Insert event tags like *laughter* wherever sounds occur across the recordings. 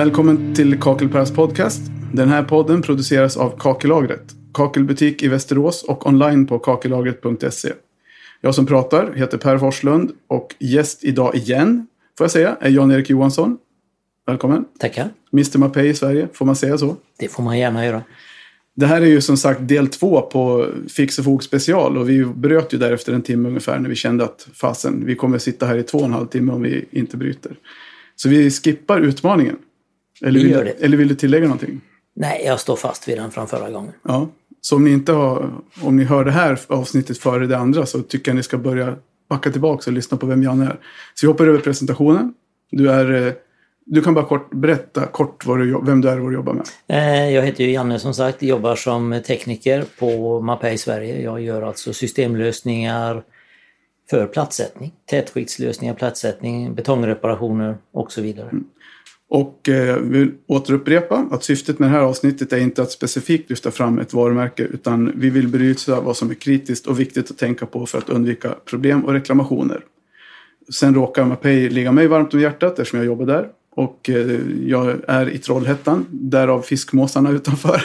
Välkommen till Kakelpärs podcast. Den här podden produceras av Kakellagret. Kakelbutik i Västerås och online på kakellagret.se. Jag som pratar heter Per Forslund och gäst idag igen, får jag säga, är Jan-Erik Johansson. Välkommen. Tackar. Mr Mapei i Sverige, får man säga så? Det får man gärna göra. Det här är ju som sagt del två på Fix och Fog special och vi bröt ju där efter en timme ungefär när vi kände att fasen, vi kommer sitta här i två och en halv timme om vi inte bryter. Så vi skippar utmaningen. Eller Vi vill, det. eller vill du tillägga någonting? Nej, jag står fast vid den från förra gången. Ja. Så om ni inte har, om ni hör det här avsnittet före det andra så tycker jag ni ska börja backa tillbaka och lyssna på vem Janne är. Så vi hoppar över presentationen. Du är, eh, du kan bara kort berätta kort vad du, vem du är och vad du jobbar med. Eh, Jag heter ju Janne som sagt, jobbar som tekniker på Mapei Sverige. Jag gör alltså systemlösningar för plattsättning, tätskiktslösningar, plattsättning, betongreparationer och så vidare. Och eh, vill återupprepa att syftet med det här avsnittet är inte att specifikt lyfta fram ett varumärke utan vi vill belysa vad som är kritiskt och viktigt att tänka på för att undvika problem och reklamationer. Sen råkar Mapei ligga mig varmt om hjärtat eftersom jag jobbar där. Och eh, jag är i Trollhättan, därav fiskmåsarna *laughs* utanför.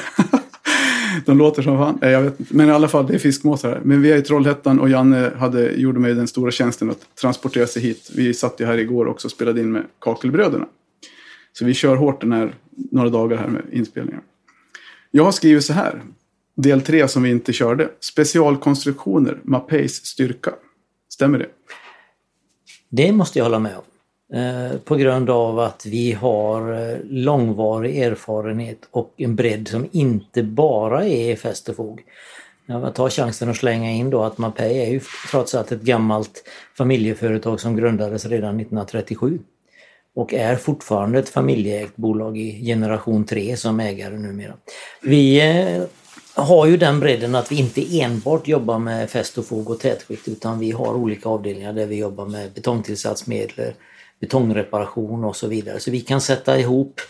De låter som fan. Eh, jag vet, inte. men i alla fall, det är fiskmåsar här. Men vi är i Trollhättan och Janne hade, gjorde mig den stora tjänsten att transportera sig hit. Vi satt ju här igår också och spelade in med Kakelbröderna. Så vi kör hårt den här några dagar här med inspelningar. Jag har skrivit så här. Del tre som vi inte körde. Specialkonstruktioner, Mapeis styrka. Stämmer det? Det måste jag hålla med om. Eh, på grund av att vi har eh, långvarig erfarenhet och en bredd som inte bara är fäst och fog. Jag tar chansen att slänga in då att Mapei är ju trots allt ett gammalt familjeföretag som grundades redan 1937. Och är fortfarande ett familjeägt bolag i generation 3 som ägare numera. Vi eh, har ju den bredden att vi inte enbart jobbar med fäst och fog och tätskikt utan vi har olika avdelningar där vi jobbar med betongtillsatsmedel, betongreparation och så vidare. Så vi kan sätta ihop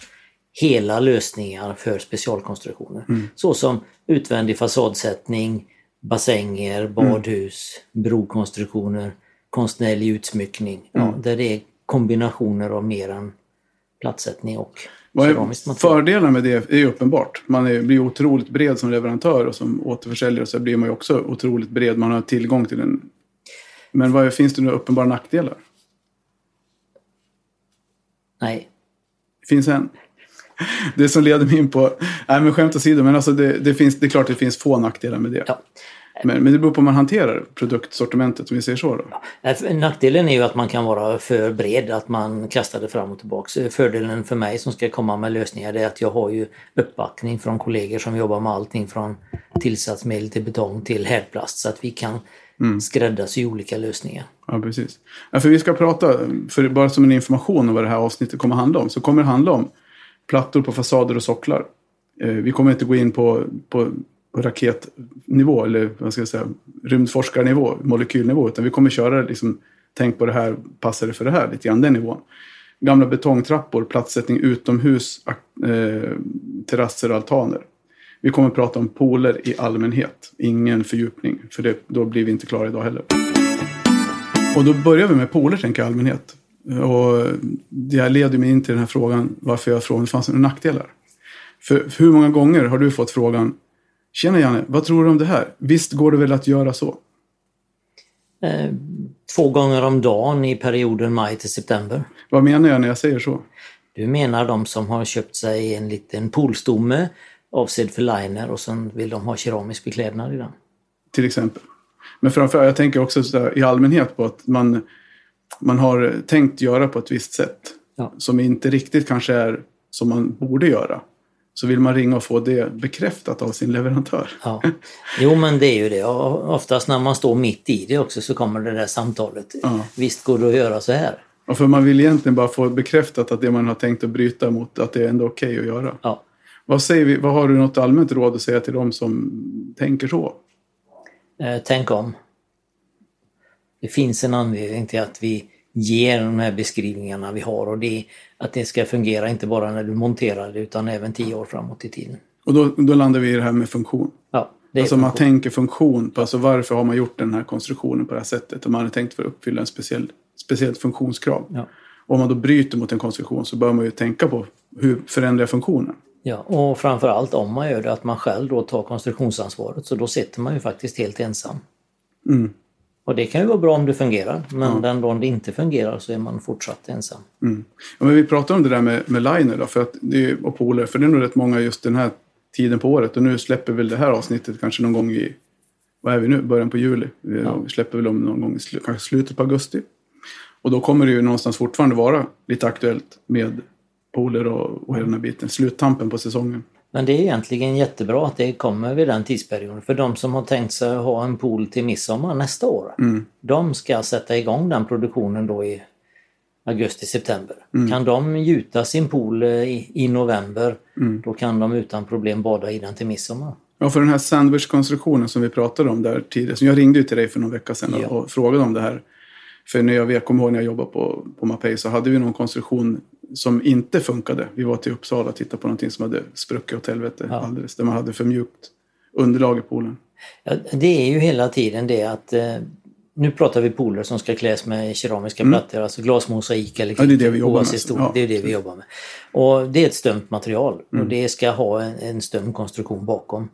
hela lösningar för specialkonstruktioner. Såsom utvändig fasadsättning, bassänger, badhus, brokonstruktioner, konstnärlig utsmyckning. Ja, där det är kombinationer av mer än plattsättning och keramiskt material. fördelarna med det är uppenbart. Man är, blir otroligt bred som leverantör och som återförsäljare så blir man ju också otroligt bred. Man har tillgång till en... Men vad är, finns det några uppenbara nackdelar? Nej, Det finns en. Det som leder mig in på... Nej men skämt åsido, men alltså det, det, finns, det är klart det finns få nackdelar med det. ja. Men, men det beror på hur man hanterar produktsortimentet om vi säger så. Då. Nackdelen är ju att man kan vara för bred, att man kastar det fram och tillbaks. Fördelen för mig som ska komma med lösningar är att jag har ju uppbackning från kollegor som jobbar med allting från tillsatsmedel till betong till härdplast så att vi kan skräddarsy olika lösningar. Ja, precis. Ja, för vi ska prata, för bara som en information om vad det här avsnittet kommer handla om, så kommer det handla om plattor på fasader och socklar. Eh, vi kommer inte gå in på, på raketnivå, eller vad ska jag säga, rymdforskarnivå, molekylnivå, utan vi kommer köra liksom, tänk på det här, passar det för det här, lite grann den nivån. Gamla betongtrappor, platssättning utomhus, eh, terrasser och altaner. Vi kommer prata om pooler i allmänhet, ingen fördjupning, för det, då blir vi inte klara idag heller. Och då börjar vi med poler, tänker jag, i allmänhet. Och det leder mig in till den här frågan varför jag frågade om det fanns några nackdelar. För hur många gånger har du fått frågan Tjena Janne, vad tror du om det här? Visst går det väl att göra så? Eh, två gånger om dagen i perioden maj till september. Vad menar jag när jag säger så? Du menar de som har köpt sig en liten poolstomme avsedd för liner och sen vill de ha keramisk beklädnad i den. Till exempel. Men framförallt, jag tänker också så där, i allmänhet på att man, man har tänkt göra på ett visst sätt. Ja. Som inte riktigt kanske är som man borde göra. Så vill man ringa och få det bekräftat av sin leverantör. Ja. Jo men det är ju det. Och Oftast när man står mitt i det också så kommer det där samtalet. Ja. Visst går det att göra så här? Och för man vill egentligen bara få bekräftat att det man har tänkt att bryta mot, att det är ändå okej att göra. Ja. Vad, säger vi, vad har du något allmänt råd att säga till dem som tänker så? Eh, tänk om. Det finns en anledning till att vi ger de här beskrivningarna vi har och det att det ska fungera inte bara när du monterar det utan även tio år framåt i tiden. Och då, då landar vi i det här med funktion. Ja, det Alltså man funktion. tänker funktion på alltså varför har man gjort den här konstruktionen på det här sättet. Och man har tänkt för att uppfylla en speciell, speciellt funktionskrav. Ja. Om man då bryter mot en konstruktion så bör man ju tänka på hur förändrar funktionen. Ja, och framförallt om man gör det att man själv då tar konstruktionsansvaret så då sitter man ju faktiskt helt ensam. Mm. Och det kan ju vara bra om det fungerar men Ja. den dagen det inte fungerar så är man fortsatt ensam. Mm. Ja, men vi pratar om det där med, med liner då, för att det är, och poler, för det är nog rätt många just den här tiden på året. Och nu släpper väl det här avsnittet kanske någon gång i, vad är vi nu, början på juli. Vi Ja. släpper väl om någon gång i slu, kanske slutet på augusti. Och då kommer det ju någonstans fortfarande vara lite aktuellt med poler och, och hela den här biten. Sluttampen på säsongen. Men det är egentligen jättebra att det kommer vid den tidsperioden. För de som har tänkt sig ha en pool till midsommar nästa år. Mm. De ska sätta igång den produktionen då i augusti-september. Mm. Kan de gjuta sin pool eh, i, i november Mm. då kan de utan problem bada i den till midsommar. Ja, för den här sandwich-konstruktionen som vi pratade om där tidigare. Jag ringde till dig för någon vecka sedan och- Ja. och frågade om det här. För när jag, jag kommer ihåg när jag jobbade på, på Mapei så hade vi någon konstruktion som inte funkade. Vi var till Uppsala och tittade på någonting som hade spruckit åt helvete Ja. alldeles. Där man hade för mjukt underlag i poolen. Ja, det är ju hela tiden det att eh, nu pratar vi pooler som ska kläs med keramiska plattor, alltså glasmosaik eller Mm. Ja, det är det vi jobbar med. storlek. Ja, det är det vi jobbar med. Och det är ett stömt material Mm. och det ska ha en, en stöm konstruktion bakom.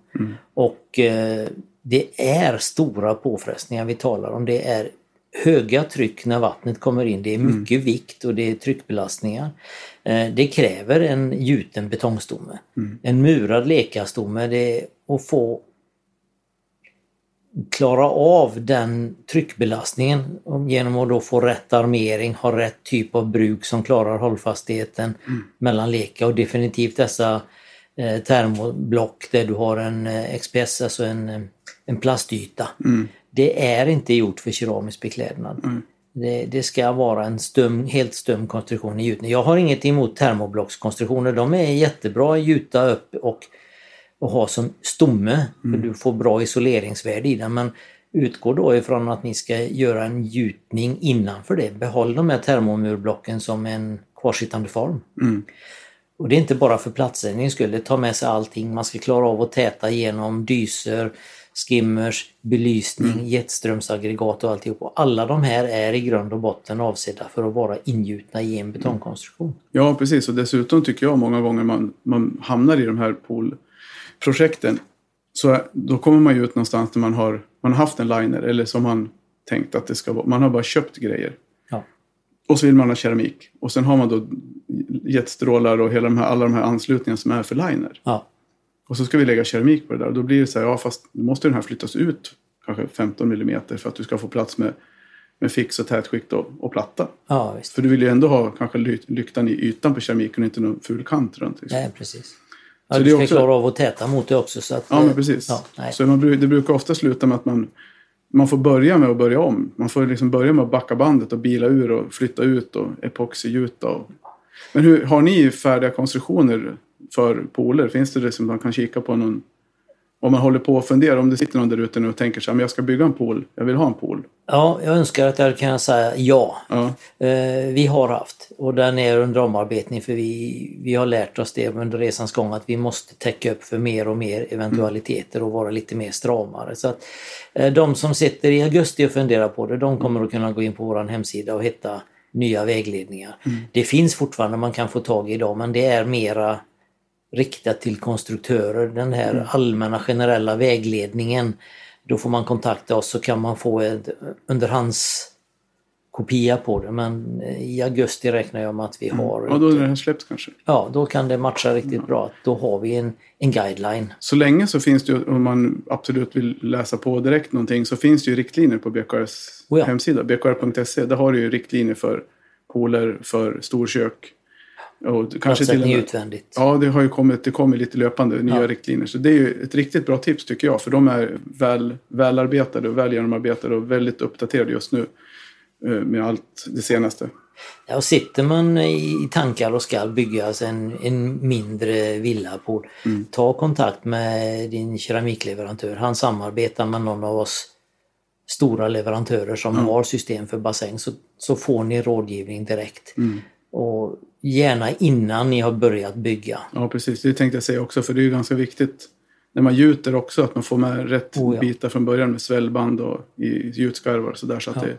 Och eh, det är stora påfrestningar vi talar om. Det är höga tryck när vattnet kommer in. Det är Mm. mycket vikt och det är tryckbelastningar. Eh, det kräver en gjuten betongstomme. Mm. En murad lekastomme, det är att få klara av den tryckbelastningen genom att då få rätt armering, ha rätt typ av bruk som klarar hållfastheten mellan leka och definitivt dessa eh, termoblock där du har en eh, XPS, alltså en, en plastyta. Mm. Det är inte gjort för keramisk beklädnad. Det, det ska vara en stum, helt stum konstruktion i gjutning. Jag har inget emot termoblockskonstruktioner. De är jättebra att gjuta upp och, och ha som stomme. För du får bra isoleringsvärde i den. Men utgå då ifrån att ni ska göra en gjutning innanför det. Behåll de här termomurblocken som en kvarsittande form. Mm. Och det är inte bara för platssättningens skull. Det tar med sig allting. Man ska klara av att täta igenom dyser, skimmers, belysning, Mm. jetströmsaggregat och alltihop. Och alla de här är i grund och botten avsedda för att vara ingjutna i en betongkonstruktion. Ja, precis. Och dessutom tycker jag många gånger man, man hamnar i de här poolprojekten. Så då kommer man ju ut någonstans där man har, man har haft en liner eller som man tänkt att det ska vara. Man har bara köpt grejer. Ja. Och så vill man ha keramik. Och sen har man då jetstrålar och hela de här, alla de här anslutningarna som är för liner. Ja, Och så ska vi lägga keramik på det där. Och då blir det så här, ja fast då måste den här flyttas ut kanske 15 mm för att du ska få plats med, med fix och tätskikt och, och platta. ja visst. För du vill ju ändå ha kanske ly- lyktan i ytan på keramiken och inte någon ful kant runt. Liksom. Nej, precis. Ja, Så du ska också- klara av att täta mot det också. Så att, Ja, men precis. Ja, så man, det brukar ofta sluta med att man, man får börja med att börja om. Man får liksom börja med att backa bandet och bila ur och flytta ut och epoxigjuta. Och... Men hur, har ni färdiga konstruktioner för pooler? Finns det det som man kan kika på någon om man håller på och funderar, om det sitter någon där ute nu och tänker så här, men jag ska bygga en pool, jag vill ha en pool. ja, jag önskar att jag kan säga ja. Ja, Eh, vi har haft och den är under omarbetning för vi, vi har lärt oss det under resans gång att vi måste täcka upp för mer och mer eventualiteter och vara lite mer stramare. Så att eh, de som sitter i augusti och funderar på det, de kommer att kunna gå in på vår hemsida och hitta nya vägledningar. Det finns fortfarande man kan få tag i idag men det är mera riktat till konstruktörer. Den här allmänna generella vägledningen. Då får man kontakta oss så kan man få ett underhandskopia på det. Men i augusti räknar jag med att vi har... ja då är här släppt kanske. Ja, då kan det matcha riktigt bra. Då har vi en, en guideline. Så länge så finns det om man absolut vill läsa på direkt någonting, så finns det ju riktlinjer på BKRs Oh ja. hemsida, bkr.se. Där har du ju riktlinjer för pooler, för storkök. Och kanske till med, utvändigt. Ja, det har ju kommit, det kommer lite löpande nya Ja. riktlinjer. Så det är ju ett riktigt bra tips tycker jag. För de är väl, välarbetade och väl genomarbetade och väldigt uppdaterade just nu. eh, Med allt det senaste. Ja, och sitter man i tankar och ska bygga alltså en, en mindre villapool, ta kontakt med din keramikleverantör. Han samarbetar med någon av oss stora leverantörer som har system för bassäng så, så får ni rådgivning direkt. Och gärna innan ni har börjat bygga. Ja, precis. Det tänkte jag säga också, för det är ju ganska viktigt när man gjuter också att man får med rätt Oh, ja. bitar från början med svällband och i gjutskarvar och sådär så Ja. det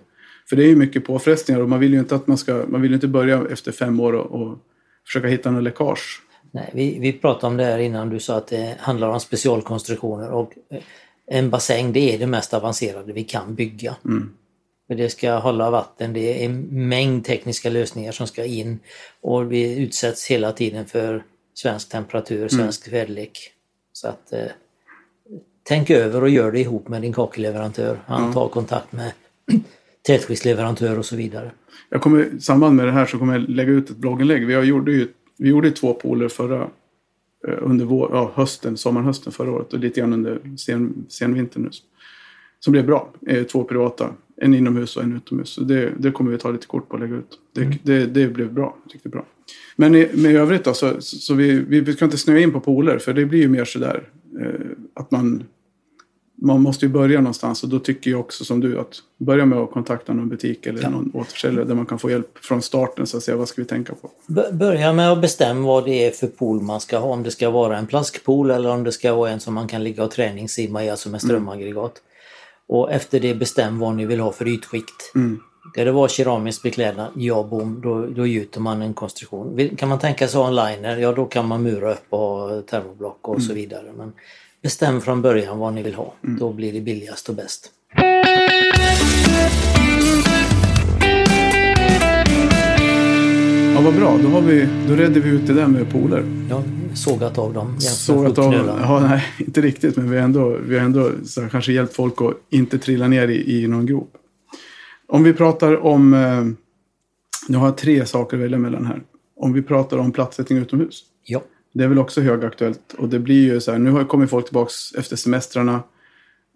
För det är ju mycket påfrestningar och man vill ju inte att man ska, man vill inte börja efter fem år och, och försöka hitta något läckage. Nej, vi, vi pratade om det här innan du sa att det handlar om specialkonstruktioner och eh, en bassäng det är det mest avancerade vi kan bygga. Mm. För det ska hålla vatten, det är en mängd tekniska lösningar som ska in och vi utsätts hela tiden för svensk temperatur, svensk mm. väderlek. Så att eh, tänk över och gör det ihop med din kakelleverantör. Han tar kontakt med *clears throat* tätskiktsleverantör och så vidare. Jag kommer, I samband med det här så kommer jag lägga ut ett blogginlägg. Vi, gjorde ju, vi gjorde två pooler förra eh, under vår, ja, hösten, sommarhösten förra året och lite grann under sen, senvintern nu. Som blev bra. Eh, två privata. En inomhus och en utomhus. Så det, det kommer vi ta lite kort på och lägga ut. Det, mm. det, det blev bra. Tyckte bra. Men i, med övrigt då, så, så vi, vi ska inte snöa in på pooler för det blir ju mer sådär eh, att man man måste ju börja någonstans och då tycker jag också som du att börja med att kontakta någon butik eller ja. någon återförsäljare där man kan få hjälp från starten så att säga vad ska vi tänka på? Börja med att bestämma vad det är för pool man ska ha. Om det ska vara en plaskpool eller om det ska vara en som man kan ligga och träningssimma i, alltså med mm. strömaggregat. Mm. Och efter det bestäm vad ni vill ha för ytskikt. Mm. Ska det vara keramisk beklädnad? Ja, bom, då, då gjuter man en konstruktion. Kan man tänka sig ha en liner? Ja, då kan man mura upp och ha termoblock och mm. så vidare. Men bestäm från början vad ni vill ha. Mm. Då blir det billigast och bäst. Ja, vad bra. Då, har vi, då redde vi ut det där med poler. Ja, sågat av dem. Sågat av dem. Ja, nej, inte riktigt. Men vi har ändå, vi har ändå så kanske hjälpt folk att inte trilla ner i, i någon grop. Om vi pratar om... Eh, nu har jag tre saker att välja mellan här. Om vi pratar om plattsättning utomhus. Ja. Det är väl också högaktuellt. Och det blir ju så här, nu har kommit folk tillbaka efter semestrarna.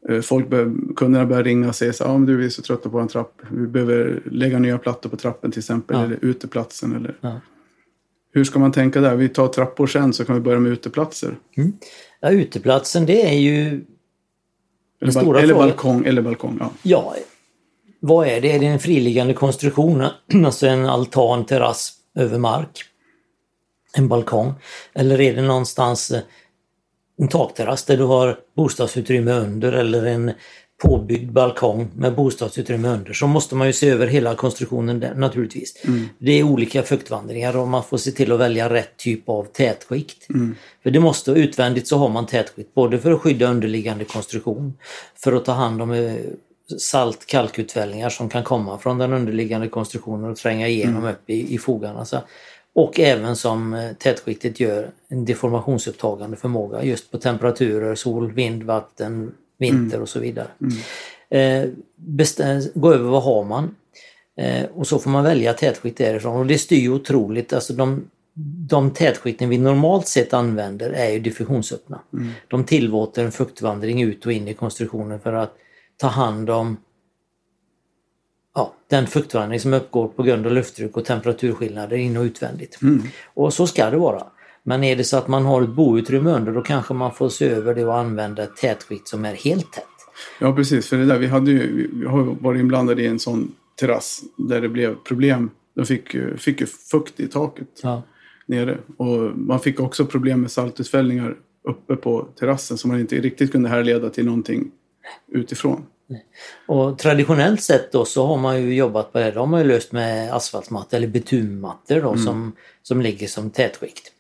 Eh, folk bör, kunderna börjar ringa och säga så här, ah, men du, vi är så trötta på en trapp. Vi behöver lägga nya plattor på trappen till exempel, ja. eller uteplatsen. Eller... Ja. Hur ska man tänka där? Vi tar trappor sen så kan vi börja med uteplatser. Mm. Ja, uteplatsen det är ju... Eller, bal eller balkong. Eller balkong ja. ja. Vad är det? Är det en friliggande konstruktion? *clears throat* alltså en altan, terrass över mark? en balkong? Eller är det någonstans eh, en takterrass där du har bostadsutrymme under eller en påbyggd balkong med bostadsutrymme under så måste man ju se över hela konstruktionen där, naturligtvis. Mm. Det är olika fuktvandringar och man får se till att välja rätt typ av tätskikt. Mm. För det måste, utvändigt så har man tätskikt både för att skydda underliggande konstruktion, för att ta hand om eh, salt kalkutvällningar som kan komma från den underliggande konstruktionen och tränga igenom mm. upp i, i fogarna. Så och även som eh, tätskiktet gör en deformationsupptagande förmåga just på temperaturer, sol, vind, vatten, vinter mm. och så vidare. Mm. Eh, gå över vad har man? Eh, och så får man välja tätskikt därifrån och det styr otroligt. Alltså de, de tätskikten vi normalt sett använder är ju diffusionsöppna. Mm. De tillåter en fuktvandring ut och in i konstruktionen för att ta hand om ja, den fuktvandring som uppgår på grund av lufttryck och temperaturskillnader in och utvändigt. Mm. Och så ska det vara. Men är det så att man har ett boutrymme under då kanske man får se över det och använda ett tätskikt som är helt tätt. Ja precis, för det där, vi, hade ju, vi har varit inblandade i en sån terrass där det blev problem. De fick, fick ju fukt i taket ja. nere och man fick också problem med saltutfällningar uppe på terrassen som man inte riktigt kunde härleda till någonting utifrån. Och traditionellt sett då så har man ju jobbat på det. Då har man ju löst med asfaltmattor eller betummattor då mm. som, som ligger som tätskikt.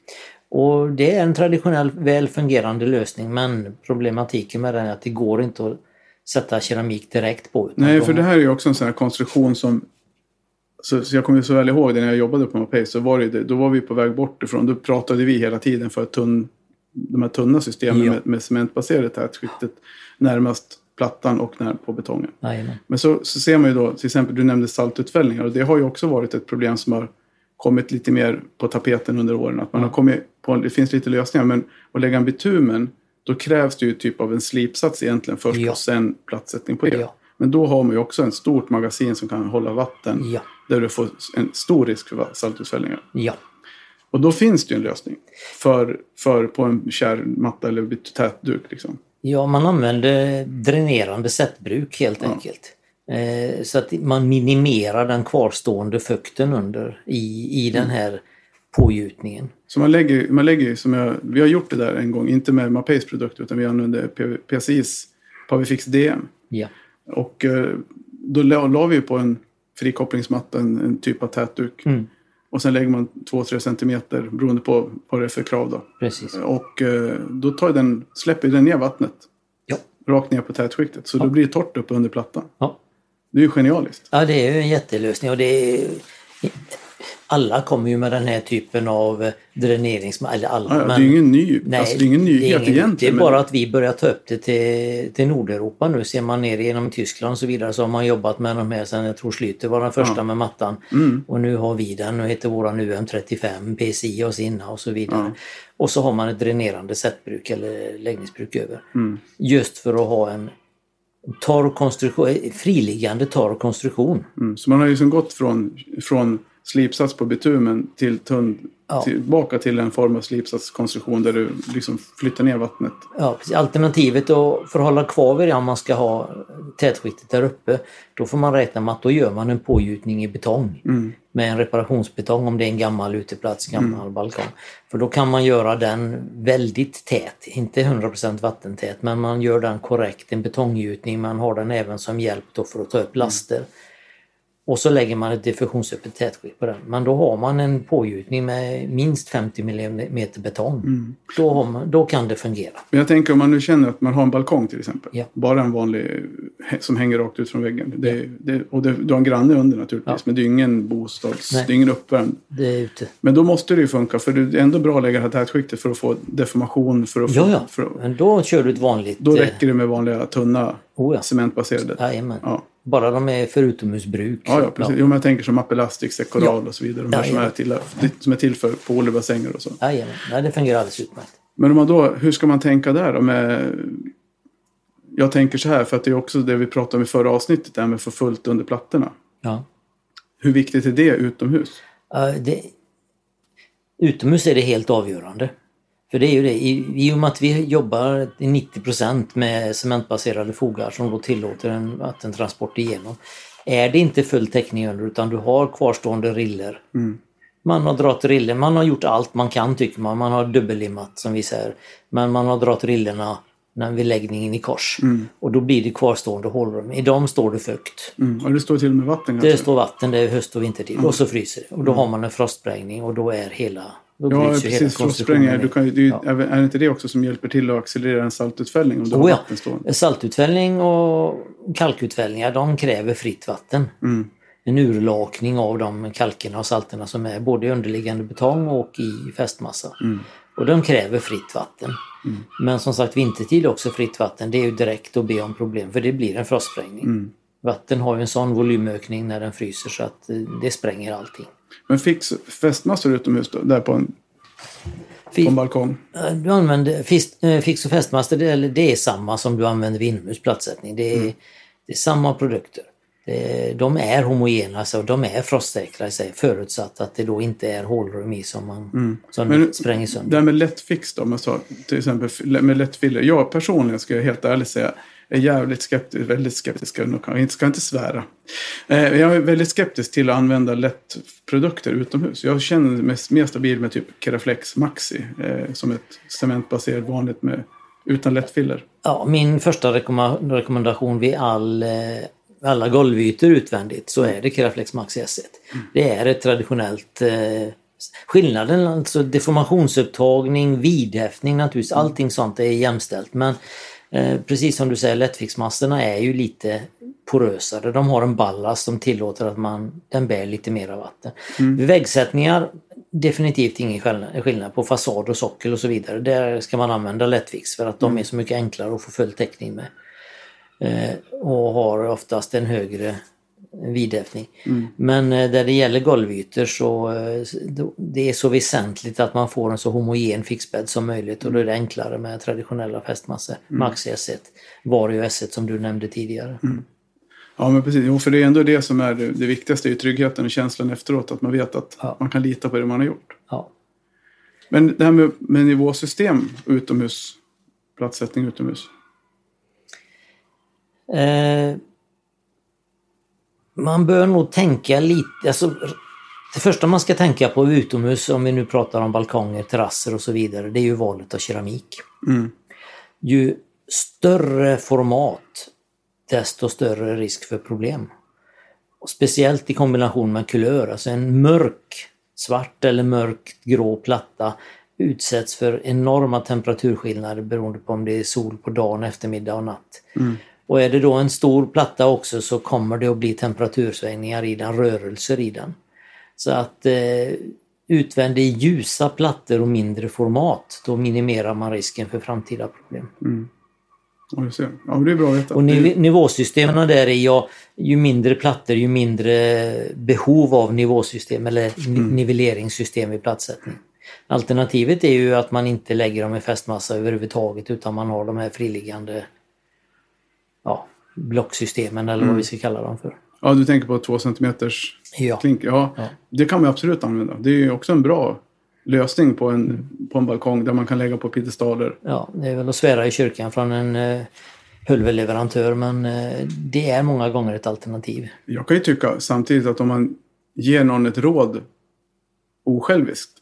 Och det är en traditionell väl fungerande lösning men problematiken med den är att det går inte att sätta keramik direkt på. Nej, för det här är ju också en sån här konstruktion som så, så jag kommer så väl ihåg det när jag jobbade på Mapei så var det, då var vi på väg bort ifrån. Då pratade vi hela tiden för tunn, de här tunna systemen ja. med, med cementbaserat tätskiktet närmast plattan och när, på betongen. Amen. Men så, så ser man ju då, till exempel du nämnde saltutfällningar och det har ju också varit ett problem som har kommit lite mer på tapeten under åren. Att man har kommit på, det finns lite lösningar men att lägga en bitumen då krävs det ju typ av en slipsats egentligen först ja. och sen plattsättning på det. Ja. Men då har man ju också en stort magasin som kan hålla vatten. Ja. Där du får en stor risk för saltutfällningar. Ja. Och då finns det ju en lösning. För, för på en kär matta eller tätduk. Liksom. Ja, man använder dränerande sättbruk helt enkelt. Eh, så att man minimerar den kvarstående fukten under i, i den mm. här pågjutningen. Så man lägger, man lägger som jag, vi har gjort det där en gång, inte med Mapays produkt utan vi använde PCIs Pavifix DM. Ja. Och eh, då la, la vi på en frikopplingsmatta, en, en typ av tätduk. Mm. Och sen lägger man 2-3 centimeter beroende på vad det är för krav då. Precis. Och eh, då tar den, släpper den ner vattnet Ja. rakt ner på tätskiktet. Så då blir det torrt uppe under plattan. Ja. Det är ju genialiskt. Ja, det är ju en jättelösning och det är... Alla kommer ju med den här typen av dränering. Eller alla, Ja, ja, det är ju ingen, ny, Nej, alltså, det är ingen nyhet det är, ingen- det är bara att vi börjar ta upp det till, till Nordeuropa nu. Ser man ner genom Tyskland och så vidare så har man jobbat med de här sen jag tror Schlüter var den första Ja. med mattan. Mm. Och nu har vi den, nu heter våran UM35, PCI och Sinna och så vidare. Och så har man ett dränerande sättbruk eller läggningsbruk över. Mm. Just för att ha en torr konstruktion, eh, friliggande torr konstruktion. Mm. Så man har ju liksom gått från, från slipsats på bitumen till tunn, Ja. tillbaka till en form av slipsatskonstruktion där du liksom flyttar ner vattnet. Ja, precis. Alternativet då, för att hålla kvar vid det om man ska ha tätskiktet där uppe, då får man räkna med att då gör man en pågjutning i betong. Mm. Med en reparationsbetong om det är en gammal uteplats, gammal balkong. För då kan man göra den väldigt tät, inte 100% vattentät, men man gör den korrekt, en betonggjutning. Man har den även som hjälp då för att ta upp laster. Och så lägger man ett diffusionsöppet tätskikt på den. Men då har man en pågjutning med minst 50 mm betong. Mm. Då, har man, då kan det fungera. Men jag tänker om man nu känner att man har en balkong till exempel. Ja. Bara en vanlig som hänger rakt ut från väggen. Det, är- det, och det, du har en granne under naturligtvis. Ja. Men det är ingen bostads... Nej. Det är ingen uppvärmd. Det är ute. Men då måste det ju funka. För det är ändå bra att lägga det här tätskiktet för att få deformation. För att få, Ja, ja. För, att- Men då kör du ett vanligt... då eh, räcker det med vanliga tunna Oh ja. cementbaserade. Jajamän. Ja. Bara de är för utomhusbruk. Ja, ja, precis. Jo, men jag tänker som Appelastic, Secoral Ja. och så vidare. De Ja, som, ja. är till, som är till för poolbassänger och så. Jajamän. Nej, det fungerar alldeles utmärkt. Men om man då, hur ska man tänka där då? Med, jag tänker så här, för att det är också det vi pratade om i förra avsnittet, det här med att få fullt under plattorna. Ja. Hur viktigt är det utomhus? Ja, det, utomhus är det helt avgörande. För det är ju det, i, i och med att vi jobbar till 90% med cementbaserade fogar som då tillåter en vattentransport igenom. Är det inte full täckning under utan du har kvarstående riller. Mm. Man har dragit riller, man har gjort allt man kan tycker man. Man har dubbellimmat som vi säger. Men man har dragit rillerna när vid läggningen i kors. Och då blir det kvarstående hålrum. I dem står det fukt. Mm. Och det står till och med vatten Det kanske? står vatten, det är höst och vintertid och så fryser det. Och då har man en frostsprängning och då är hela... Då Ja, precis. Frostsprängningar. Du kan, Ja. är det inte det också som hjälper till att accelerera en saltutfällning om du Oh ja. Saltutfällning och kalkutfällningar, de kräver fritt vatten. Mm. En urlakning av de kalkerna och salterna som är både i underliggande betong och i fästmassa. Mm. Och de kräver fritt vatten. Men som sagt vintertid också fritt vatten. Det är ju direkt att be om problem för det blir en frostsprängning. Mm. Vatten har ju en sån volymökning när den fryser så att eh, det spränger allting. Men fix fästmassor utomhus då? Där på en, på en balkong? Du använder fix, eh, fix och fästmaster, det, det är samma som du använder vid inomhusplattsättning. Det är, Mm. det är samma produkter. Det, de är homogena, så de är frostsäkra i sig förutsatt att det då inte är hålrum i som, man, som Mm. Men spränger sönder. Det här med lättfix då, om jag sa, till exempel med lättfiller. Jag personligen ska jag helt ärligt säga är jävligt skeptisk, väldigt skeptisk, jag ska inte svära. Eh, Jag är väldigt skeptisk till att använda lättprodukter utomhus. Jag känner mig mer stabil med typ Keraflex Maxi eh, som ett cementbaserat vanligt med, utan lättfiller. Ja, min första rekommenda- rekommendation vid all, eh, alla golvytor utvändigt så är det Keraflex Max S1. Det är ett traditionellt eh, Skillnaden alltså deformationsupptagning, vidhäftning naturligtvis, allting sånt är jämställt. Men eh, precis som du säger, lättfixmasterna är ju lite porösare. De har en ballast som tillåter att man, den bär lite mer vatten. Vid väggsättningar definitivt ingen skillnad, på fasad och sockel och så vidare. Där ska man använda lättfix för att de är så mycket enklare att få full täckning med. Eh, och har oftast en högre vidhäftning. Men eh, där det gäller golvytor så eh, det är så väsentligt att man får en så homogen fixbädd som möjligt och då är det enklare med traditionella fästmassor. Max S1, Vario S1 som du nämnde tidigare. Ja, men precis. Jo, för det är ändå det som är det, det viktigaste, är tryggheten och känslan efteråt. Att man vet att Ja. man kan lita på det man har gjort. Ja. Men det här med, med nivåsystem utomhus, platssättning utomhus. Eh, man bör nog tänka lite, alltså det första man ska tänka på utomhus, om vi nu pratar om balkonger, terrasser och så vidare, det är ju valet av keramik. Mm. Ju större format, desto större risk för problem. speciellt i kombination med kulör, alltså en mörk svart eller mörkt grå platta utsätts för enorma temperaturskillnader beroende på om det är sol på dagen, eftermiddag och natt. Mm. Och är det då en stor platta också så kommer det att bli temperatursvängningar i den, rörelser i den. Så att eh, utvändigt ljusa plattor och mindre format, då minimerar man risken för framtida problem. Mm. Ja, ser. Ja, det är bra att veta. Och niv nivåsystemen där är ja, ju mindre plattor ju mindre behov av nivåsystem eller Mm. nivelleringssystem vid plattsättning. Alternativet är ju att man inte lägger dem i fästmassa överhuvudtaget utan man har de här friliggande blocksystemen eller Mm. vad vi ska kalla dem för. Ja, du tänker på två centimeters Ja. klink. Ja, Ja. det kan man absolut använda. Det är ju också en bra lösning på en, på en balkong där man kan lägga på piedestaler. ja, det är väl att svära i kyrkan från en eh, pulverleverantör men eh, det är många gånger ett alternativ. Jag kan ju tycka samtidigt att om man ger någon ett råd osjälviskt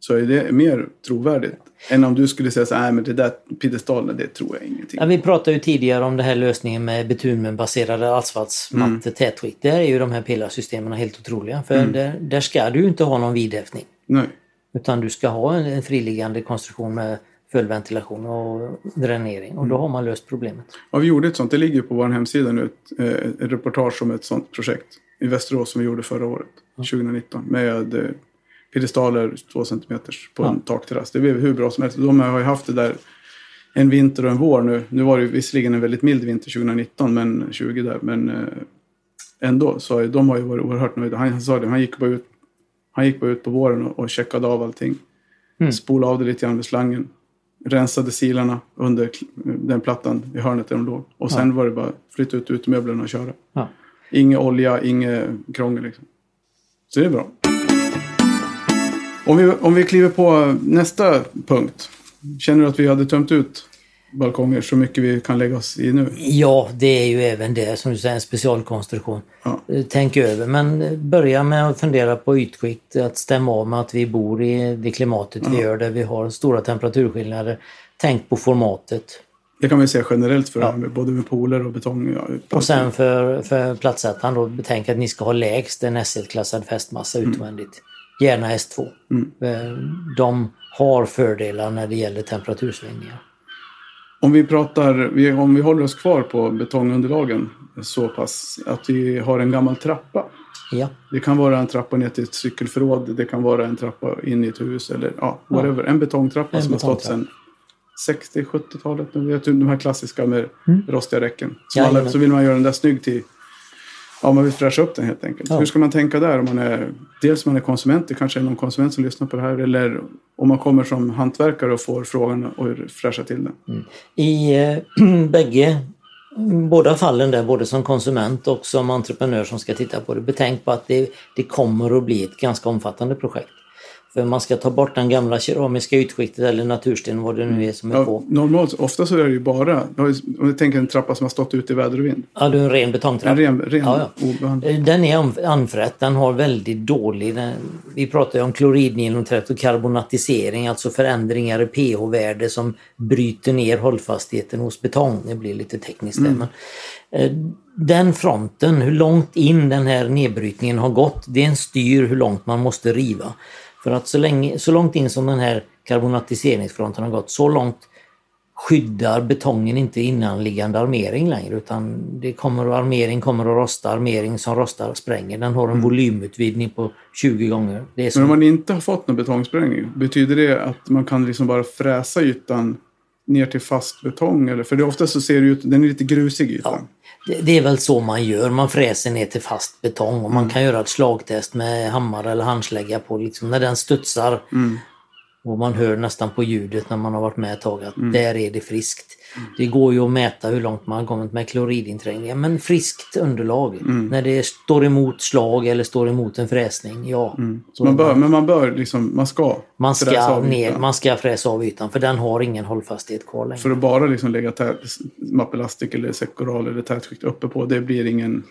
så är det mer trovärdigt än om du skulle säga så här, "Nej, men det där piedestalen, det tror jag ingenting. Ja, vi pratade ju tidigare om den här lösningen med bitumenbaserade asfaltsmattor, tätskikt. Där är ju de här pillarsystemen helt otroliga. För där, där ska du inte ha någon vidhäftning. Nej. Utan du ska ha en, en friliggande konstruktion med full ventilation och dränering. Och då har man löst problemet. Ja, vi gjorde ett sånt. Det ligger på vår hemsida nu. Ett, eh, ett reportage om ett sånt projekt i Västerås som vi gjorde förra året, 2019. Med eh, piedestaler två centimeters på en takterrass. Det blev hur bra som helst. De har ju haft det där en vinter och en vår nu. Nu var det visserligen en väldigt mild vinter 2019, men 20 där. Men eh, ändå, så de har ju varit oerhört nöjda. Han, han sa det, han gick bara ut, han gick bara ut på våren och, och checkade av allting. Mm. Spolade av det lite grann med slangen. Rensade silarna under den plattan i hörnet där de låg. Och sen var det bara flytta ut utemöblerna och köra. Ja. Inget olja, inget krångel liksom. Så det är bra. Om vi, om vi kliver på nästa punkt. Känner du att vi hade tömt ut balkonger så mycket vi kan lägga oss i nu? Ja, det är ju även det som du säger, en specialkonstruktion. Ja. Eh, Tänk över, men eh, börja med att fundera på ytskikt, att stämma av med att vi bor i det klimatet vi gör där vi har stora temperaturskillnader. Tänk på formatet. Det kan vi säga generellt för med både med pooler och betong. Ja, Och sen för, för plattsättaren då, betänk att ni ska ha lägst en SL-klassad fästmassa utvändigt. Gärna S2. Mm. Eh, De har fördelar när det gäller temperatursvängningar. Om vi pratar, om vi håller oss kvar på betongunderlagen så pass att vi har en gammal trappa. Ja, Det kan vara en trappa ner till ett cykelförråd. Det kan vara en trappa in i ett hus eller ja, whatever. En betongtrappa En som har stått betongtrappa. sedan 60-70-talet. Du vet, De här klassiska med rostiga räcken. Som Jajamän. alla, så vill man göra den där snygg till Ja, man vill fräscha upp den helt enkelt. Ja. Hur ska man tänka där? Om man är, dels om man är konsument, det kanske är någon konsument som lyssnar på det här. Eller om man kommer som hantverkare och får frågan och fräscha till den. I eh, *clears throat* bägge, båda fallen där, både som konsument och som entreprenör som ska titta på det, betänk på att det, det kommer att bli ett ganska omfattande projekt. För man ska ta bort den gamla keramiska ytskiktet eller natursten, vad det nu är som är Ja, på. normalt, ofta så är det ju bara, om du tänker en trappa som har stått ute i väder och vind. Ja, du är en ren En betongtrappa. ren, ren Ja, obehandlad. Eh, Den är anfrätt, den har väldigt dålig... Den, vi pratar ju om kloridgenomträtt och karbonatisering, alltså förändringar i pH-värde som bryter ner hållfastheten hos betong. Det blir lite tekniskt där. Men, eh, den fronten, hur långt in den här nedbrytningen har gått, det är en styr hur långt man måste riva. För att så, länge, så långt in som den här karbonatiseringsfronten har gått, så långt skyddar betongen inte innanliggande armering längre utan det kommer, armering kommer att rosta, armering som rostar spränger. Den har en volymutvidgning på 20 gånger. Men om man inte har fått någon betongsprängning, betyder det att man kan liksom bara fräsa ytan ner till fast betong? Eller? För det ofta så ser det ut, den är lite grusig ytan. det, det är väl så man gör, man fräser ner till fast betong och man kan göra ett slagtest med hammare eller handslägga på liksom, när den studsar och man hör nästan på ljudet när man har varit med ett tag att där är det friskt. Det går ju att mäta hur långt man har kommit med kloridinträngningar men friskt underlag. När det står emot slag eller står emot en fräsning, ja. Så man bör, men man bör liksom, man ska Man ska, ner, man ska fräsa av ytan för den har ingen hållfasthet kvar längre. För att bara liksom lägga tät, mappelastik eller sekoral eller tätskikt uppe på, det blir ingen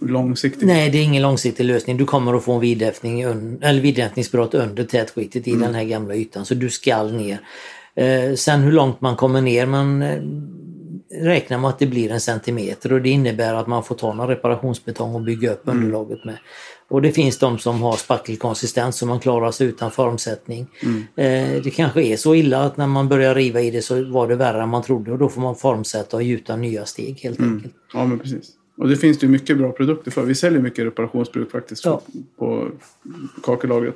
långsiktig. Nej, det är ingen långsiktig lösning. Du kommer att få en vidhäftning, eller vidhäftningsbrott under tätskiktet i den här gamla ytan. Så du skall ner. Eh, sen hur långt man kommer ner, men eh, räknar med att det blir en centimeter och det innebär att man får ta någon reparationsbetong och bygga upp Mm. underlaget med. Och det finns de som har spackelkonsistens så man klarar sig utan formsättning. Mm. Eh, det kanske är så illa att när man börjar riva i det så var det värre än man trodde och då får man formsätta och gjuta nya steg helt Mm. enkelt. Ja, men precis. Och det finns det ju mycket bra produkter för. Vi säljer mycket reparationsbruk faktiskt Ja. på kakelagret.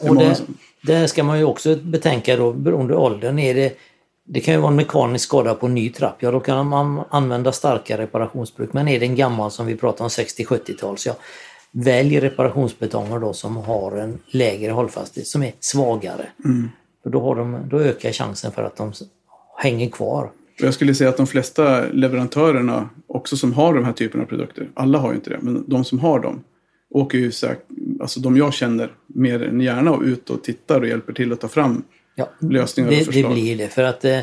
Och det, det ska man ju också betänka då beroende åldern. Är det, det kan ju vara en mekanisk skada på en ny trapp. Ja, då kan man använda starka reparationsbruk. Men är det en gammal som vi pratar om 60-70-tals, ja, välj reparationsbetonger då som har en lägre hållfasthet, som är svagare. Mm. För då, har de, då ökar chansen för att de hänger kvar. Jag skulle säga att de flesta leverantörerna också som har de här typerna av produkter, alla har ju inte det, men de som har dem åker ju säkert, alltså de jag känner mer än gärna och ut och tittar och hjälper till att ta fram Ja, lösningar och det, det förslag. blir det. För att eh,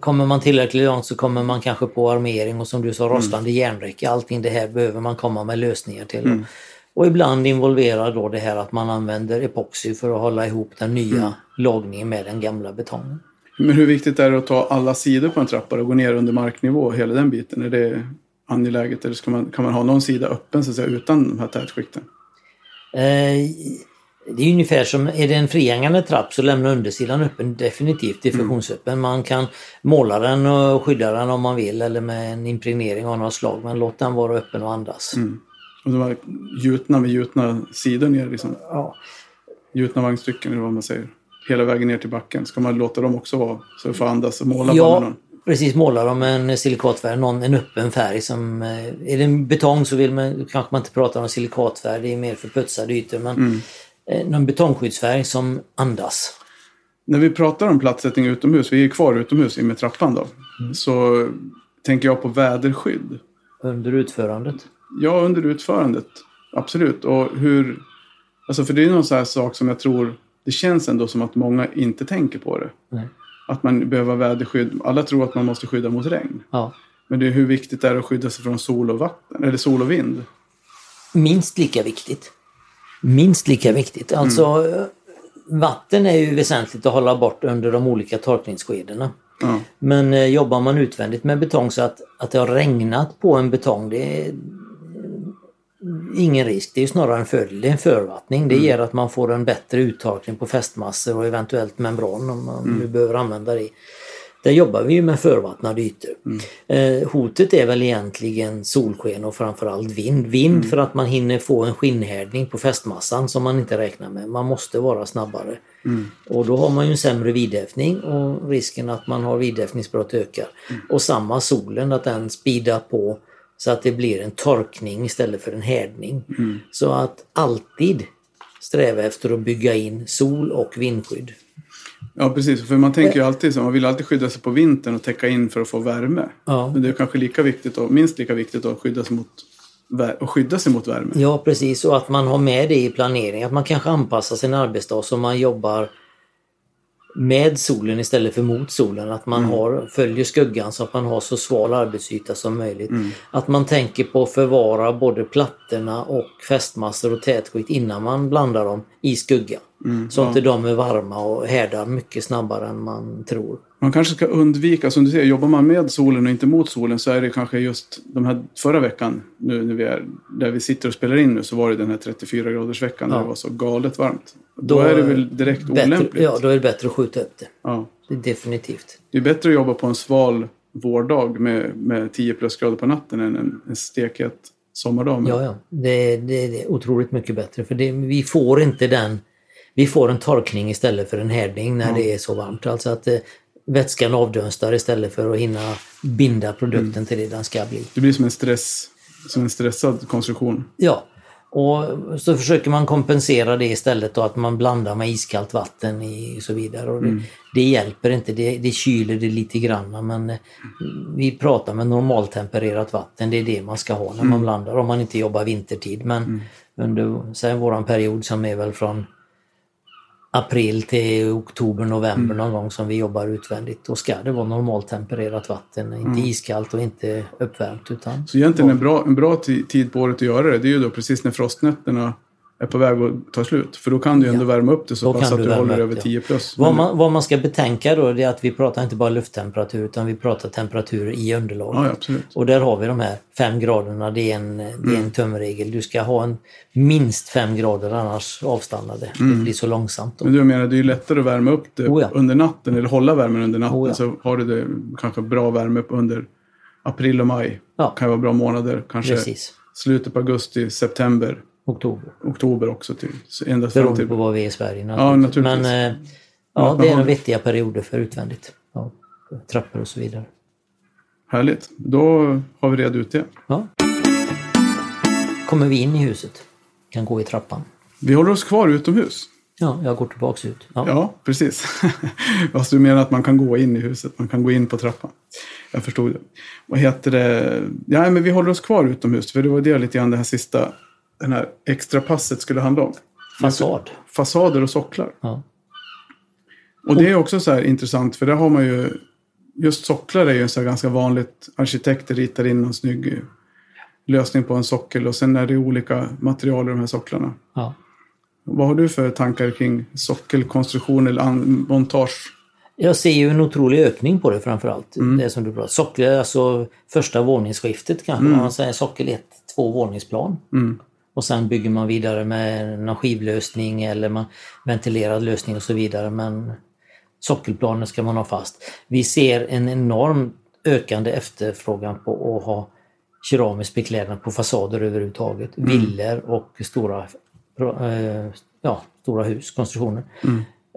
kommer man tillräckligt långt så kommer man kanske på armering och som du sa rostande järnräcke. Allting det här behöver man komma med lösningar till. Mm. Och ibland involverar då det här att man använder epoxy för att hålla ihop den nya Mm. lagningen med den gamla betongen. Men hur viktigt är det att ta alla sidor på en trappa och gå ner under marknivå, hela den biten? Är det angeläget eller ska man, kan man ha någon sida öppen så att säga, utan de här tätskikten? Eh, det är ungefär som, är det en frihängande trapp så lämna undersidan öppen, definitivt diffusionsöppen. Man kan måla den och skydda den om man vill eller med en impregnering av något slag men låt den vara öppen och andas. Och de här gjutna med gjutna sidor ner, liksom, Ja. gjutna vagnstycken eller vad man säger. Hela vägen ner till backen. Ska man låta dem också vara så det får andas och måla på Ja? Precis. Målar de en silikatfärg, någon, en öppen färg. Som, eh, är det en betong så vill man, kanske man inte prata om silikatfärg, det är mer för putsade ytor. Men Mm. eh, någon betongskyddsfärg som andas. När vi pratar om plattsättning utomhus, vi är kvar utomhus i med trappan då, Mm. så tänker jag på väderskydd. Under utförandet. Ja, under utförandet. Absolut. Och hur... Alltså för det är någon sån här sak som jag tror... Det känns ändå som att många inte tänker på det. Nej. Att man behöver väderskydd. Alla tror att man måste skydda mot regn. Ja. Men det är hur viktigt det är att skydda sig från sol och vatten. Eller sol och vind. Minst lika viktigt. Minst lika viktigt. Alltså Mm. vatten är ju väsentligt att hålla bort under de olika torkningsskedena. Ja. Men eh, jobbar man utvändigt med betong så att, att det har regnat på en betong, det ingen risk. Det är snarare en fördel. Det är en förvattning. Det ger att man får en bättre uttorkning på fästmassor och eventuellt membran om man nu behöver använda det. Där jobbar vi ju med förvattnade ytor. Eh, hotet är väl egentligen solsken och framförallt vind. Vind för att man hinner få en skinnhärdning på fästmassan som man inte räknar med. Man måste vara snabbare. Och då har man ju en sämre vidhäftning och risken att man har vidhäftningsbrott ökar. Och samma solen, att den speedar på så att det blir en torkning istället för en härdning. Så att alltid sträva efter att bygga in sol och vindskydd. ja, precis. För man tänker ju alltid så. Man vill alltid skydda sig på vintern och täcka in för att få värme. Ja. Men det är kanske lika viktigt och minst lika viktigt att skydda sig mot, att skydda sig mot värme. Ja precis och att man har med det i planeringen. Att man kanske anpassar sin arbetsdag så man jobbar med solen istället för mot solen. Att man har, följer skuggan så att man har så sval arbetsyta som möjligt. Att man tänker på att förvara både plattorna och fästmassor och tätskikt innan man blandar dem i skugga. så inte de är varma och härdar mycket snabbare än man tror. Man kanske ska undvika, som du säger, jobbar man med solen och inte mot solen så är det kanske just de här förra veckan, nu när vi är där vi sitter och spelar in nu, så var det den här 34 graders veckan där Ja. det var så galet varmt. Då, Då är det väl direkt Bättre, olämpligt. ja, då är det bättre att skjuta upp det. Ja. det definitivt. Det är bättre att jobba på en sval vårdag med, med 10 plusgrader på natten än en, en stekhet sommardag. Med. Ja, ja. Det, det, det är otroligt mycket bättre för det, vi får inte den... Vi får en torkning istället för en härdning när det är så varmt. Alltså att eh, vätskan avdunstar istället för att hinna binda produkten till det den ska bli. Det blir som en, stress, som en stressad konstruktion. Ja, och så försöker man kompensera det istället då att man blandar med iskallt vatten i, och så vidare. Och det, det hjälper inte, det, det kyler det lite grann men eh, vi pratar med normaltempererat vatten, det är det man ska ha när man blandar om man inte jobbar vintertid. Men under säg, våran period som är väl från april till oktober, november någon gång som vi jobbar utvändigt. Då ska det vara normaltempererat vatten, inte iskallt och inte uppvärmt. Utan Så egentligen en bra, en bra ti- tid på året att göra det, det är ju då precis när frostnätterna är på väg att ta slut. För då kan du ändå Ja. värma upp det så Då pass att du du håller upp över det, 10 plus. Vad man, vad man ska betänka då är att vi pratar inte bara lufttemperatur utan vi pratar temperaturer i underlaget. Ja. Och där har vi de här fem graderna, det är en, det är Mm. en tumregel. Du ska ha en minst fem grader annars avstannar det. Det blir så långsamt. Då. Men du menar, det är lättare att värma upp det Oh ja. under natten eller hålla värmen under natten. Oh. Så har du det kanske bra värme upp under april och maj. Ja. kan vara bra månader. Kanske Precis. slutet på augusti, september, Oktober. oktober också. Till, ända Beroende till. på var vi är i Sverige Ja, naturligtvis. Men eh, ja, det är har- vettiga perioder för utvändigt. Ja, trappor och så vidare. Härligt. Då har vi redan ut det. Ja. Kommer vi in i huset, kan gå i trappan. Vi håller oss kvar utomhus. Ja, jag går tillbaks ut. Ja. Ja, precis. *laughs* Fast du menar att man kan gå in i huset, man kan gå in på trappan. Jag förstod det. Vad heter det? Ja, men vi håller oss kvar utomhus, för det var det lite grann det här sista, den här extra passet skulle handla om. Fasad. Fasader och socklar. Ja. Och det är också så här intressant, för där har man ju, just socklar är ju så här ganska vanligt, arkitekter ritar in en snygg lösning på en sockel och sen är det olika material i de här socklarna. Ja. Vad har du för tankar kring sockelkonstruktion eller montage? Jag ser ju en otrolig ökning på det framförallt. Mm. Det som du pratar Sockel, alltså första våningsskiftet kanske. Man säger sockel 1, två våningsplan. Mm. Och sen bygger man vidare med någon skivlösning eller man, ventilerad lösning och så vidare. Men sockelplanen ska man ha fast. Vi ser en enorm ökande efterfrågan på att ha keramisk beklädnad på fasader överhuvudtaget. Mm. Villor och stora, eh, ja, stora hus, konstruktioner.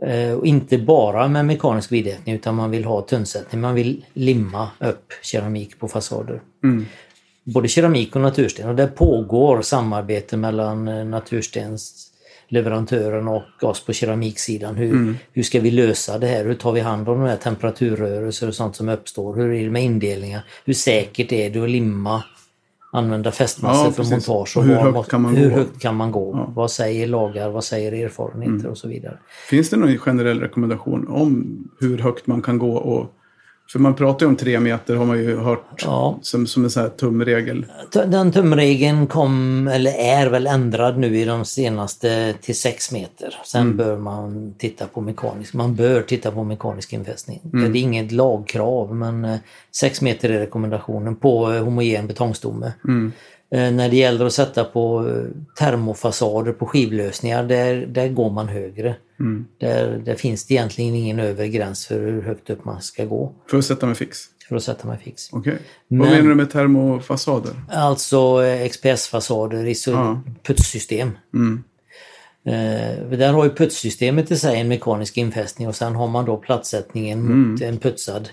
Eh, och inte bara med mekanisk vidätning utan man vill ha tunnsättning. Man vill limma upp keramik på fasader. Mm. Både keramik och natursten. Och det pågår samarbete mellan eh, naturstensleverantören och oss på keramiksidan. Hur, hur ska vi lösa det här? Hur tar vi hand om de här temperaturrörelser och sånt som uppstår? Hur är det med indelningar? Hur säkert är det att limma? Använda fästmassor Ja, för montage. Och hur högt kan man hur gå? högt kan man gå? Ja. Mm. Vad säger lagar? Vad säger erfarenheter och så vidare? Finns det någon generell rekommendation om hur högt man kan gå? Och, för man pratar ju om tre meter har man ju hört Ja. som, som en sån här tumregel. Den tumregeln kom, eller är väl ändrad nu i de senaste till 6 meter. Sen Mm. bör man titta på mekanisk. Man bör titta på mekanisk infästning. Mm. Det är inget lagkrav men 6 meter är rekommendationen på eh, homogen betongstomme. Mm. Eh, När det gäller att sätta på eh, termofasader på skivlösningar, där, där går man högre. Mm. Där, där finns det egentligen ingen övre gräns för hur högt upp man ska gå För att sätta mig fix. för att sätta mig fix. Okej. Men- Vad menar du med termofasader? Alltså eh, XPS-fasader, iso- Ja. putssystem. Mm. Eh, där har ju putssystemet i sig en mekanisk infästning och sen har man då plattsättningen Mm. mot en putsad,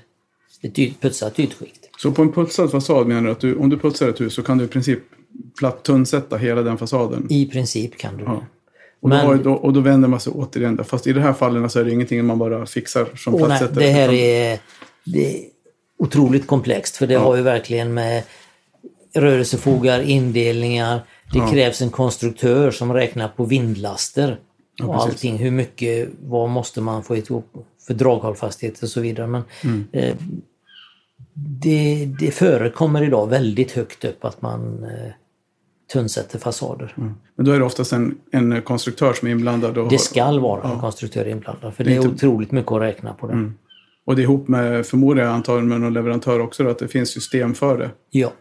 ett yt, putsat ytskikt. Så på en putsad fasad menar du att du, om du putsar ett hus så kan du i princip platt tunnsätta hela den fasaden? I princip kan du Ja. Och, då, Men- har- då, och då vänder man sig återigen där. Fast i de här fallen så är det ingenting man bara fixar som plattsättare. det här är, det är otroligt komplext för det har ju verkligen med rörelsefogar, indelningar. Det Ja. krävs en konstruktör som räknar på vindlaster. Ja, och allting. Hur mycket, vad måste man få ihop för draghållfasthet och så vidare. Men Mm. eh, det, det förekommer idag väldigt högt upp att man eh, tunnsätter fasader. Men då är det oftast en, en konstruktör som är inblandad. Och, Det skall vara en Ja. konstruktör inblandad för Det det är är inte- otroligt mycket att räkna på det. Mm. och det är ihop med, förmodar jag antagligen med någon leverantör också, då, att det finns system för det. Ja,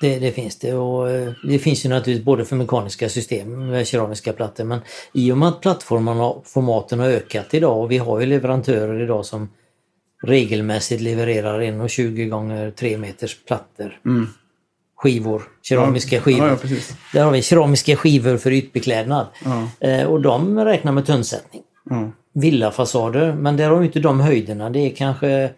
det, det finns det. Och eh, det finns ju naturligtvis både för mekaniska system med keramiska plattor men i och med att plattformarna, formaten har ökat idag och vi har ju leverantörer idag som regelmässigt levererar 1,20 gånger 3 meters plattor. Mm. Skivor, keramiska ja, skivor. Ja. Där har vi keramiska skivor för ytbeklädnad. Eh, och de räknar med tunnsättning. ja. Villafasader, men där har vi inte de höjderna. Det är kanske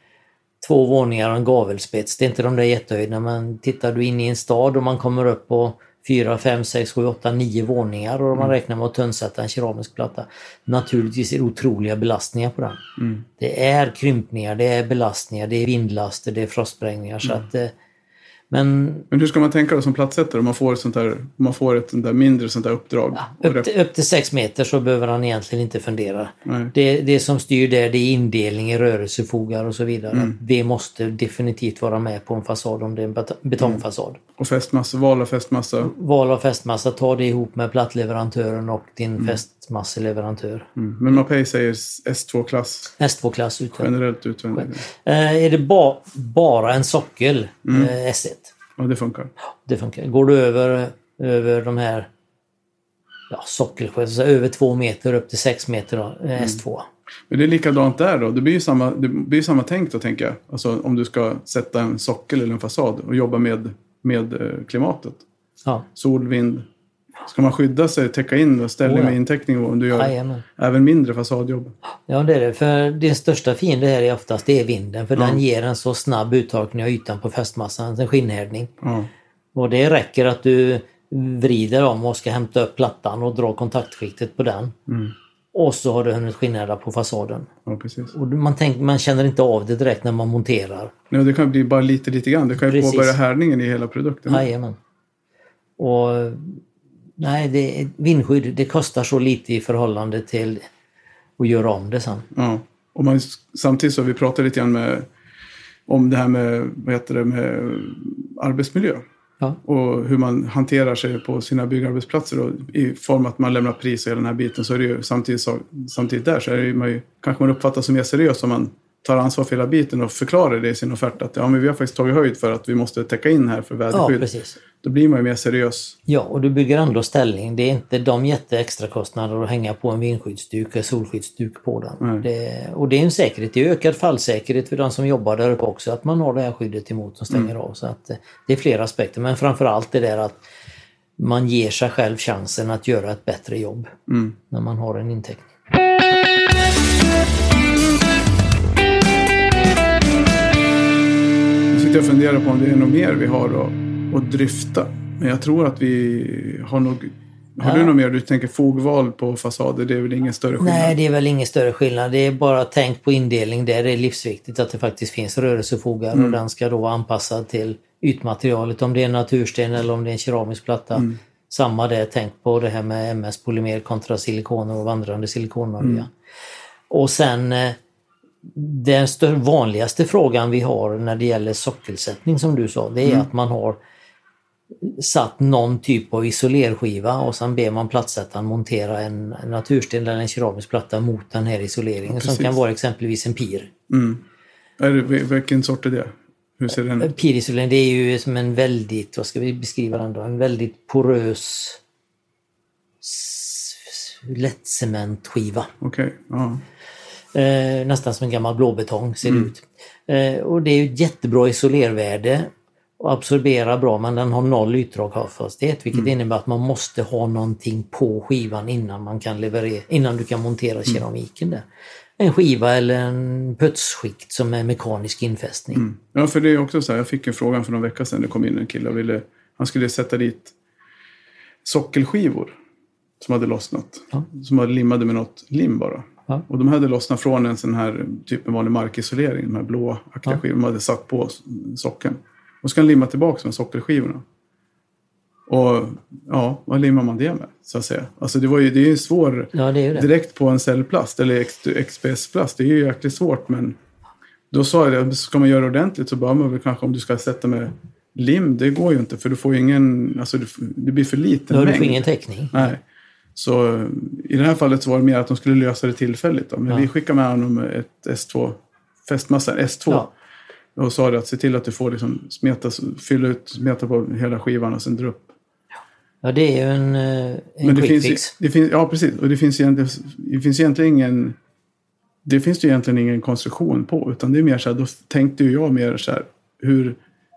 två våningar och en gavelspets. Det är inte de där jättehöjderna men tittar du in i en stad och man kommer upp på 4, 5, 6, 7, 8, 9 våningar och man räknar med att tunnsätta en keramisk platta. Naturligtvis är det otroliga belastningar på den. Mm. Det är krympningar, det är belastningar, det är vindlaster, det är frostsprängningar. Så att, eh, Men Men hur ska man tänka då som plattsättare om man får ett sånt där, man får ett sånt där mindre sånt där uppdrag? Och upp till, upp till 6 meter så behöver han egentligen inte fundera. Det, det som styr där det är indelning i rörelsefogar och så vidare. Mm. Det måste definitivt vara med på en fasad om det är en bet- betongfasad. Och fästmassa, val av fästmassa. Val av fästmassa, ta det ihop med plattleverantören och din fästmasseleverantör. Mm. Men Mapei säger S2-klass S2-klass utvändigt. generellt utvändigt. Eh, är det ba, bara en sockel Mm. eh, S1? Ja, det funkar. Det funkar. Går du över, över de här ja, sockelskär, så över två meter upp till sex meter då, Mm. eh, S2. Men det är likadant där då. Det blir ju samma, det blir samma tänk då, tänker jag. Alltså om du ska sätta en sockel eller en fasad och jobba med, med eh, klimatet. Ja, Sol, vind. Ska man skydda sig, täcka in och ställa Oh ja. med inteckning om du gör jajamän. även mindre fasadjobb? Ja, det är det. För din största fiende här är oftast det är vinden. För Ja. den ger en så snabb uttorkning av ytan på fästmassan, en skinnhärdning. Ja. Och det räcker att du vrider om och ska hämta upp plattan och dra kontaktskiktet på den. Mm. Och så har du hunnit skinnhärda på fasaden. ja. Och man, tänker, man känner inte av det direkt när man monterar. Nej, det kan bli bara lite, lite grann. Det kan ju Precis. påbörja härdningen i hela produkten. Jajamän. Och nej, det, vindskydd det kostar så lite i förhållande till att göra om det sen. Ja. Och man, samtidigt så har vi pratat lite grann med, om det här med, vad heter det, med arbetsmiljö. Ja. Och hur man hanterar sig på sina byggarbetsplatser. Och I form att man lämnar pris och hela den här biten. Så är det ju samtidigt, så, samtidigt där så är det ju, man ju, kanske man uppfattas som mer seriös om man tar ansvar för hela biten och förklarar det i sin offert. Att ja, men vi har faktiskt tagit höjd för att vi måste täcka in här för Ja, väderskydd. precis. Då blir man ju mer seriös. Ja, och du bygger ändå ställning. Det är inte de jätteextra kostnader att hänga på en vindskyddsduk eller solskyddsduk på den. Det, och det är en säkerhet. Det är ökad fallsäkerhet för de som jobbar där uppe också. Att man har det här skyddet emot som stänger av. Så att eh, det är flera aspekter. Men framförallt det där att man ger sig själv chansen att göra ett bättre jobb Mm. när man har en intäkt. Sitter jag och funderar på om det är något mer vi har att, att dryfta. Men jag tror att vi har nog... Har Ja. du något mer? Du tänker fogval på fasader, det är väl ingen större skillnad? Nej, det är väl ingen större skillnad. Det är bara tänk på indelning där. Det är livsviktigt att det faktiskt finns rörelsefogar Mm. och den ska då vara anpassad till ytmaterialet. Om det är en natursten eller om det är en keramisk platta. Mm. Samma där, tänk på det här med MS-polymer kontra silikoner och vandrande silikonolja. Mm. Och sen eh, den vanligaste frågan vi har när det gäller sockelsättning som du sa, det är Mm. att man har satt någon typ av isolerskiva och sen ber man plattsättaren montera en en natursten eller en keramisk platta mot den här isoleringen som Precis. kan vara exempelvis en pir. Mm. Är det, vilken sort är det? Hur ser den ut? Pirisolering det är ju som en väldigt, vad ska vi beskriva den då, en väldigt porös lättcementskiva. Okej, ja. Eh, nästan som en gammal blåbetong ser Mm. det ut. Eh, och det är ett jättebra isolervärde och absorberar bra men den har noll ytdraghastighet vilket Mm. innebär att man måste ha någonting på skivan innan man kan leverera, innan du kan montera Mm. keramiken där. En skiva eller en putsskikt som är mekanisk infästning. Mm. Ja, för det är också så här, jag fick en fråga för någon vecka sedan. Det kom in en kille och ville, han skulle sätta dit sockelskivor som hade lossnat. Ja. Som var limmade med något lim bara. Ja. Och de hade lossnat från en sån här typ en vanlig markisolering, de här blåaktiga Ja. skivorna. De hade satt på s- sockeln. Och så ska han limma tillbaka med sockelskivorna. Och ja, vad limmar man det med? Så att säga. Alltså det, var ju, det är ju svår... Ja, det är det. Direkt på en cellplast eller XPS-plast. Det är ju jäkligt svårt men då sa jag det, ska man göra ordentligt så bör man väl kanske om du ska sätta med lim, det går ju inte för du får ju ingen, alltså det blir för liten har du mängd. får ingen täckning. Nej. Så i det här fallet så var det mer att de skulle lösa det tillfälligt. Då. Men Ja. vi skickade med honom ett S2, fästmassa S2. Ja. Och sa det att se till att du får liksom smeta, fylla ut, smeta på hela skivan och sen dra upp. Ja, det är ju en, eh, en Men det quick finns, det finns, ja, precis. Och det finns, egentligen, det finns egentligen ingen... Det finns det ju egentligen ingen konstruktion på. Utan det är mer så här, då tänkte ju jag mer så här, hur,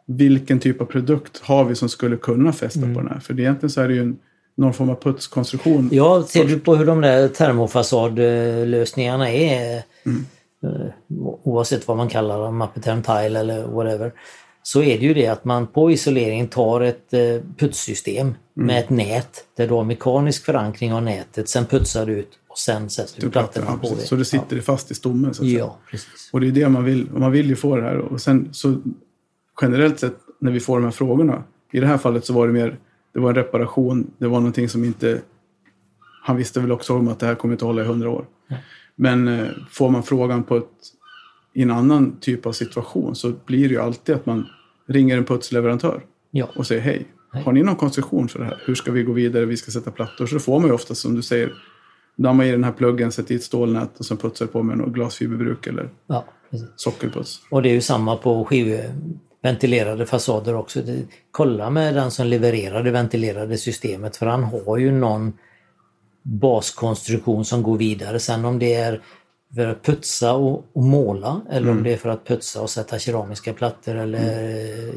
vilken typ av produkt har vi som skulle kunna fästa på den här? För det, egentligen så är det ju en, någon form av putskonstruktion. Ja, ser du på hur de där termofasadlösningarna är, Mm. eh, oavsett vad man kallar dem, Mappeterm Tile eller whatever, så är det ju det att man på isoleringen tar ett eh, putssystem Mm. med ett nät där du har mekanisk förankring av nätet, sen putsar du ut och sen sätter du plattorna ja, på det. Så det sitter fast i stommen. Så att. Ja, precis. Och det är det man vill. Man vill ju få det här. Och sen så generellt sett när vi får de här frågorna. I det här fallet så var det mer, det var en reparation, det var någonting som inte... Han visste väl också om att det här kommer inte att hålla i hundra år. Men eh, får man frågan på ett, i en annan typ av situation så blir det ju alltid att man ringer en putsleverantör Ja. och säger hej. Har ni någon konstruktion för det här? Hur ska vi gå vidare? Vi ska sätta plattor. Så får man ju ofta som du säger, damma i den här pluggen, sätta i ett stålnät och sen putsar på med något glasfiberbruk eller ja sockerputs. Och det är ju samma på skivventilerade fasader också. Kolla med den som levererar det ventilerade systemet för han har ju någon baskonstruktion som går vidare. Sen om det är för att putsa och, och måla eller om det är för att putsa och sätta keramiska plattor eller eh,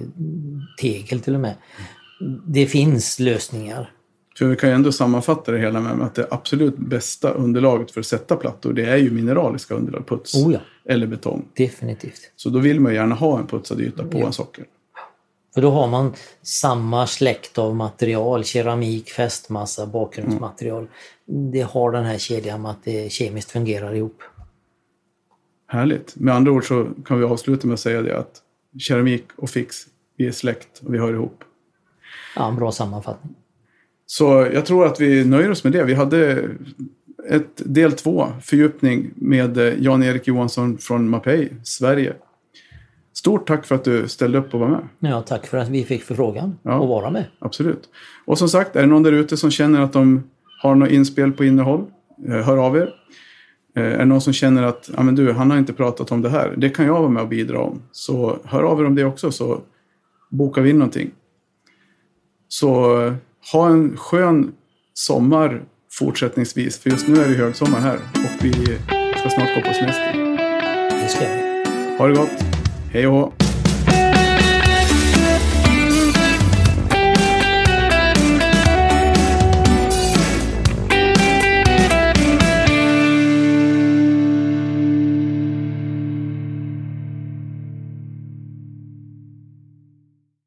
tegel till och med. Det finns lösningar. För vi kan ju ändå sammanfatta det hela med att det absolut bästa underlaget för att sätta plattor, det är ju mineraliska underlag, puts Oh ja, eller betong. definitivt. Så då vill man gärna ha en putsad yta på en sockel. För då har man samma släkt av material, keramik, fästmassa, bakgrundsmaterial. Det har den här kedjan med att det kemiskt fungerar ihop. Härligt. Med andra ord så kan vi avsluta med att säga det att keramik och fix, vi är släkt och vi hör ihop. Ja, en bra sammanfattning. Så jag tror att vi nöjer oss med det. Vi hade ett del två, fördjupning med eh, Jan-Erik Johansson från Mapei, Sverige. Stort tack för att du ställde upp och var med. Ja, tack för att vi fick förfrågan Ja. att vara med. Absolut. Och som sagt, är det någon där ute som känner att de har något inspel på innehåll, eh, hör av er. Eh, Är det någon som känner att ja, men du, han har inte pratat om det här, det kan jag vara med och bidra om. Så hör av er om det också så bokar vi in någonting. Så ha en skön sommar fortsättningsvis, för just nu är det högsommar här och vi ska snart gå på semester. Det ska vi. Ha det gott! Hej och hå!